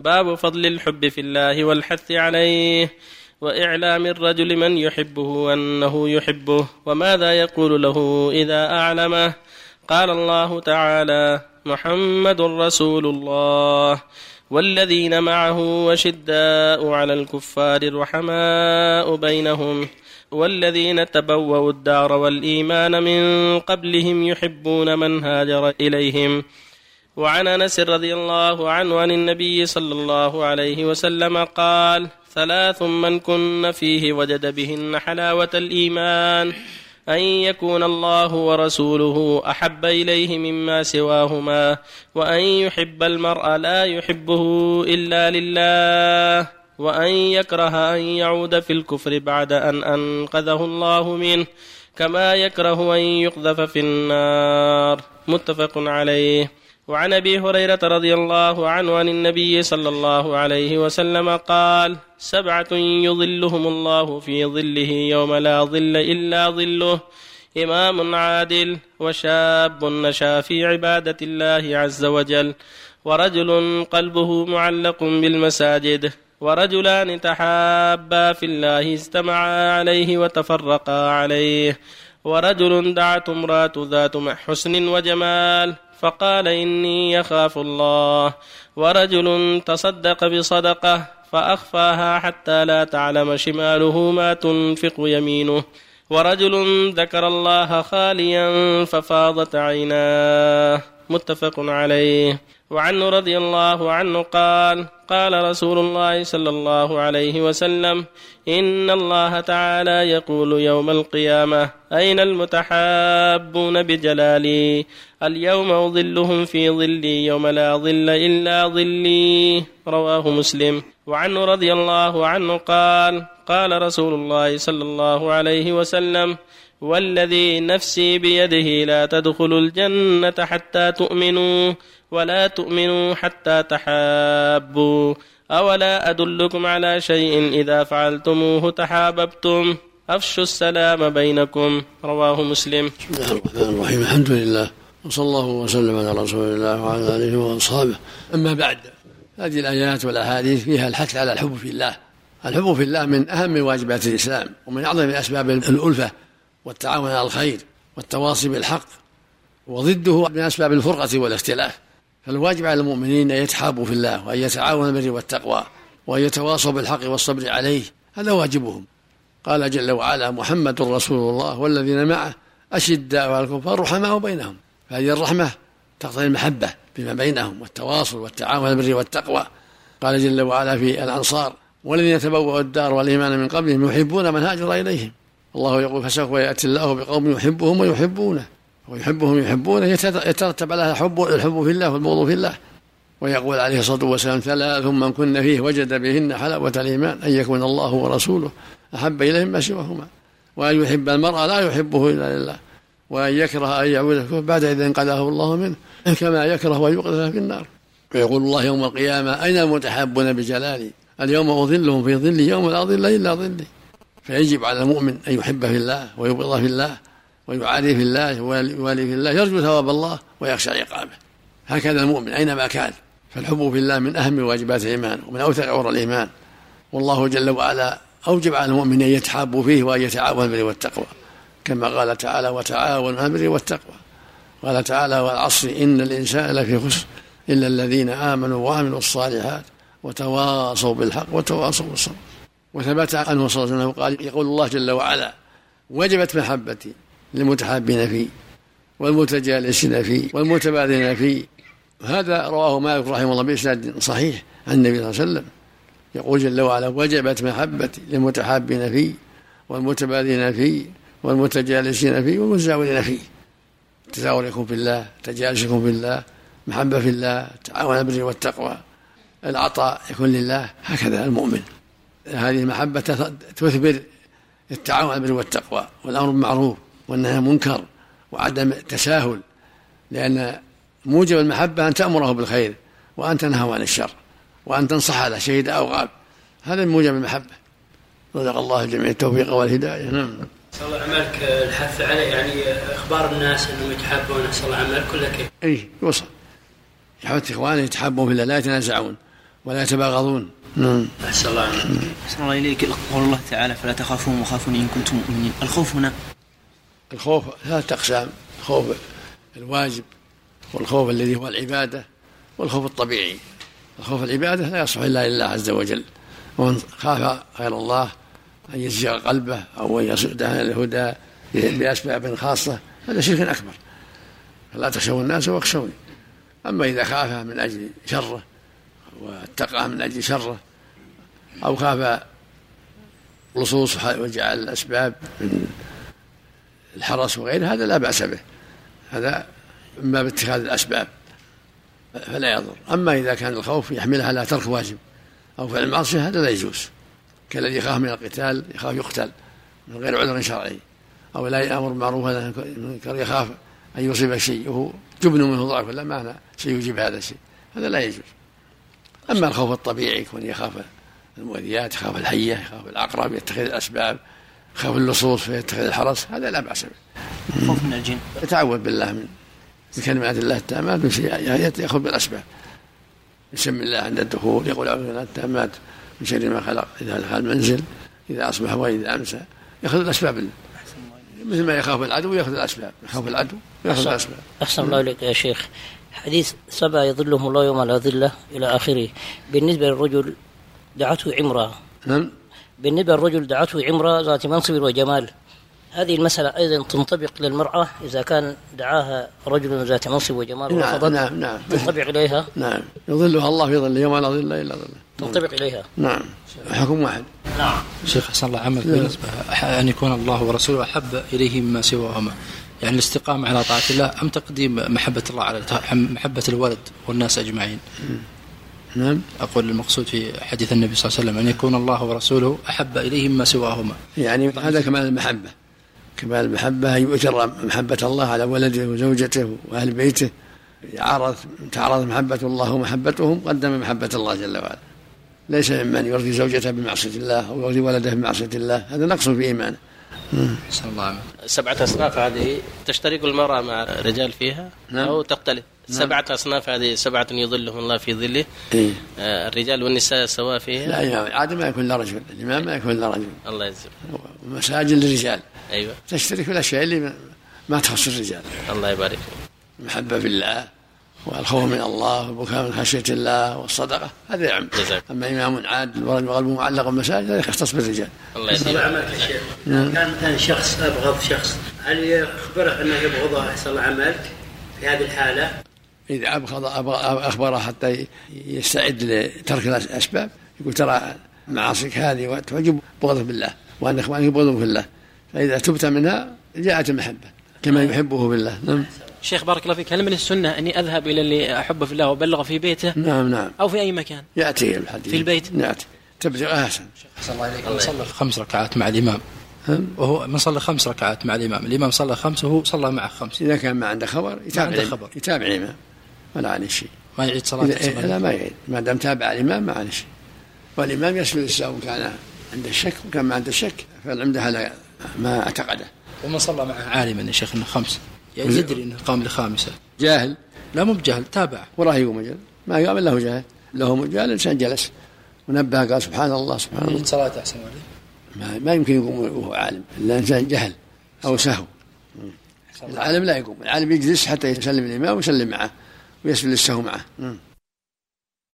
باب فضل الحب في الله والحث عليه وإعلام الرجل من يحبه انه يحبه وماذا يقول له إذا أعلمه؟ قال الله تعالى محمد رسول الله والذين معه وشداء على الكفار رحماء بينهم والذين تبوأوا الدار والإيمان من قبلهم يحبون من هاجر إليهم وعن أنس رضي الله عنه عن النبي صلى الله عليه وسلم قال ثلاث من كن فيه وجد بهن حلاوة الإيمان أن يكون الله ورسوله أحب إليه مما سواهما وأن يحب المرء لا يحبه إلا لله وأن يكره أن يعود في الكفر بعد أن أنقذه الله منه كما يكره أن يقذف في النار. متفق عليه. وعن أبي هريرة رضي الله عنه عن النبي صلى الله عليه وسلم قال سبعة يظلهم الله في ظله يوم لا ظل إلا ظله إمام عادل وشاب نشأ في عبادة الله عز وجل ورجل قلبه معلق بالمساجد ورجلان تحابا في الله اجتمعا عليه وتفرقا عليه. ورجل دعت امرأة ذات حسن وجمال فقال إني يخاف الله. ورجل تصدق بصدقة فأخفاها حتى لا تعلم شماله ما تنفق يمينه. ورجل ذكر الله خاليا ففاضت عيناه. متفق عليه. وعنه رضي الله عنه قال قال رسول الله صلى الله عليه وسلم إن الله تعالى يقول يوم القيامة أين المتحابون بجلالي؟ اليوم أظلهم في ظلي يوم لا ظل إلا ظلي. رواه مسلم. وعنه رضي الله عنه قال قال رسول الله صلى الله عليه وسلم والذي نفسي بيده لا تدخلوا الجنة حتى تؤمنوا ولا تؤمنوا حتى تحابوا. أولا أدلكم على شيء إذا فعلتموه تحاببتم؟ أفشوا السلام بينكم. رواه مسلم. بسم الله الرحمن الرحيم. الحمد لله. وصلى الله وسلم على رسول الله وعلى آله وأصحابه. أما بعد هذه الآيات والأحاديث فيها الحث على الحب في الله. الحب في الله من أهم واجبات الإسلام ومن أعظم أسباب الألفة والتعاون على الخير والتواصي بالحق وضده من أسباب الفرقة والاختلاف. فالواجب على المؤمنين أن يتحابوا في الله وأن يتعاونوا بالبر والتقوى وأن يتواصوا بالحق والصبر عليه. هذا واجبهم. قال جل وعلا محمد رسول الله والذين معه أشداء على الكفار رحماء بينهم. فهذه الرحمة تقتضي المحبة فيما بينهم والتواصل والتعاون بالبر والتقوى. قال جل وعلا في الأنصار والذين تبوأوا الدار والإيمان من قبلهم يحبون من هاجر إليهم. الله يقول فسوف يأتي الله بقوم يحبهم ويحبونه. ويحبهم يحبونه يترتب على الحب الحب في الله والبغض في الله. ويقول عليه الصلاة والسلام ثلاث من كن فيه وجد بهن حلاوة الإيمان أن يكون الله ورسوله أحب اليه مما سواهما. وأن يحب المرء لا يحبه إلا لله. وأن يكره أن يعود بعد اذا انقذه الله منه كما يكره أن يقذف في النار. ويقول الله يوم القيامة أين المتحابون بجلالي؟ اليوم أظلهم في ظلي يوم لا ظل إلا ظلي. فيجب على المؤمن أن يحب في الله ويبغض في الله ويعادي في الله ويوالي في الله يرجو ثواب الله ويخشى عقابه. هكذا المؤمن أينما كان فالحب في الله من أهم واجبات الإيمان ومن أوثق عور الإيمان. والله جل وعلا أوجب على المؤمن أن يتحابوا فيه وأن يتعاونوا بالبر والتقوى كما قال تعالى وتعاونوا على البر والتقوى قال تعالى والعصر إن الإنسان لفي خسر إلا الذين آمنوا وعملوا الصالحات وتواصوا بالحق وتواصوا بالصبر وثبت عنه صلى الله عليه وسلم قال يقول الله جل وعلا وجبت محبتي للمتحابين فيه والمتجالسين فيه والمتبادلين فيه. هذا رواه مالك رحمه الله بإسناد صحيح عن النبي صلى الله عليه وسلم. يقول جل وعلا وجبت محبتي للمتحابين فيه والمتبادلين فيه والمتجالسين فيه والمتزاورين فيه. تزاوركم في الله تجالسكم في الله محبة في الله تعاون البر والتقوى العطاء يكون لله. هكذا المؤمن. هذه المحبة تثبر التعاون على البر والتقوى والأمر بالمعروف. والنهي عن المنكر وعدم التساهل لأن موجب المحبة أن تأمره بالخير وأن تنهى عن الشر وأن تنصح على شهيد أو غاب هذا موجب المحبة. رزق الله الجميع. التوفيق والهداية. نعم. صلى الله عملك الحث عليه. يعني أخبار الناس أنهم يتحابون. صلى الله عملك. كله كيف؟ اي يوصل. يحث إخوانه يتحابون في الله. لا يتنازعون ولا يتباغضون. نعم. أحسن الله. عنك. أحسن الله إليك. قول الله تعالى فلا تخافون وخافون إن كنتم مؤمنين. الخوف هنا الخوف ثلاثة أقسام خوف الواجب والخوف الذي هو العبادة والخوف الطبيعي. الخوف العبادة لا يصلح إلا لله عز وجل. ومن خاف غير الله أن يزيغ قلبه أو أن يصد عن الهدى بأسباب خاصة هذا شرك أكبر. فلا تخشوا الناس واخشوني. أما إذا خاف من أجل شره واتقاه من أجل شره أو خاف لصوص وجعل الأسباب من الحرس وغيره هذا لا بأس به. هذا من باب اتخاذ الأسباب فلا يضر. أما إذا كان الخوف يحمله على ترك واجب أو فعل المعصية هذا لا يجوز. كالذي يخاف من القتال يخاف يقتل من غير عذر شرعي. أو لا يأمر بالمعروف يخاف أن يصيب شيء وهو جبن منه ضعف لا معنى سيجيب هذا الشيء. هذا لا يجوز. أما الخوف الطبيعي كون يخاف المؤذيات يخاف الحية يخاف العقرب يتخذ الأسباب يخاف اللصوص فيتخذ الحرس هذا لا بأس به. خوف من الجن. يتعوذ بالله من بكلمات الله التامات يأخذ بالأسباب. يسمي الله عند الدخول يقول أعوذ بالله التامات من شر ما خلق إذا دخل المنزل إذا أصبح وإذا أمسى. يأخذ الأسباب. مثل ما يخاف العدو يأخذ الأسباب. يخاف العدو يأخذ الأسباب. أحسن الله إليك يا شيخ. حديث سبع يظلهم الله يوم لا ظله إلى آخره. بالنسبة للرجل دعته عمرة. نعم. بالنسبة للرجل دعته عمرة ذات منصب وجمال. هذه المسألة أيضا تنطبق للمرأة إذا كان دعاها رجل ذات منصب وجمال نعم ورفضت نعم نعم. تنطبق إليها؟ نعم. يظلها الله في ظله يوم لا ظل إلا ظله. تنطبق إليها. نعم. حكم واحد. نعم. شيخ حسن الله عمل بالنسبة أن يكون الله ورسوله أحب إليه مما سواهما. يعني الاستقامة على طاعة الله أم تقديم محبة الله على محبة الولد والناس أجمعين؟ نعم. أقول المقصود في حديث النبي صلى الله عليه وسلم أن يكون الله ورسوله أحب إليه مما سواهما. يعني هذا كمال المحبة. كمال المحبة أن يؤثر محبة الله على ولده وزوجته وأهل بيته. عرض تعرض محبة الله ومحبتهم قدم محبة الله جل وعلا. ليس ممن يرضي زوجته بمعصية الله أو يرضي ولده بمعصية الله. هذا نقص في إيمانه. الله سبعة أصناف هذه تشترك المرأة مع الرجال فيها؟ نعم. أو تختلف سبعة أصناف هذه سبعة يظلهم الله في ظله. إيه؟ آه، الرجال والنساء سواء فيها لا يا عادة ما يكون إلا رجل الإمام ما يكون إلا رجل. الله يجزيك. ومساجد للرجال. أيوة. تشترك في الأشياء اللي ما- تخص الرجال. الله يبارك فيك. المحبة في الله والخوف من الله والبكاء من خشية الله والصدقة هذا يعم جزاك. أما إمام عادل وقلبه معلق بالمساجد هذا يختص بالرجال. الله يا شيخ كان مثلا شخص أبغض شخص. هل يخبره أنه يبغضه أحسن الله عملك في هذه الحالة؟ إذا أبغض أبغ- أخبره حتى يستعد لترك الأسباب يقول ترى معاصيك هذه توجب بغضه بالله وأن إخوانك يبغضون في الله. فإذا تبت منها جاءت المحبة كما يحبه بالله نعم. شيخ بارك الله فيك هل من السنة أني أذهب إلى اللي أحبه في الله وأبلغه في بيته؟ نعم نعم. أو في أي مكان؟ يأتي الحديث. في البيت؟ يأتي. تبلغ أحسن. أحسن الله عليك من صلى خمس ركعات مع الإمام. هم؟ وهو من صلى خمس ركعات مع الإمام. الإمام صلى خمس وهو صلى معه خمس إذا كان ما عنده خبر يتابع عنده. خبر. يتابع الإمام. ولا عليه شيء. ما يعيد صلاة إيه لا ما يعيد. ما دام تابع الإمام ما عليه شيء. والإمام يسجد السهو كان عنده شك وكان ما عنده شك فالعمدة على ما اعتقده. ومن صلى معه عالما يا شيخ إنه خمس. يعني يدري إنه قام لخامسة. جاهل. لا مو بجهل تابع. وراه يقوم أجل ما يقام إلا هو جاهل. له مجال الإنسان جلس ونبه قال سبحان الله سبحان الله. صلاته أحسن ما, ما يمكن يقوم وهو عالم. إلا إنسان جهل أو سهو. العالم لا يقوم. العالم يجلس حتى يسلم الإمام ويسلم معه. ويسجد للسهو معه.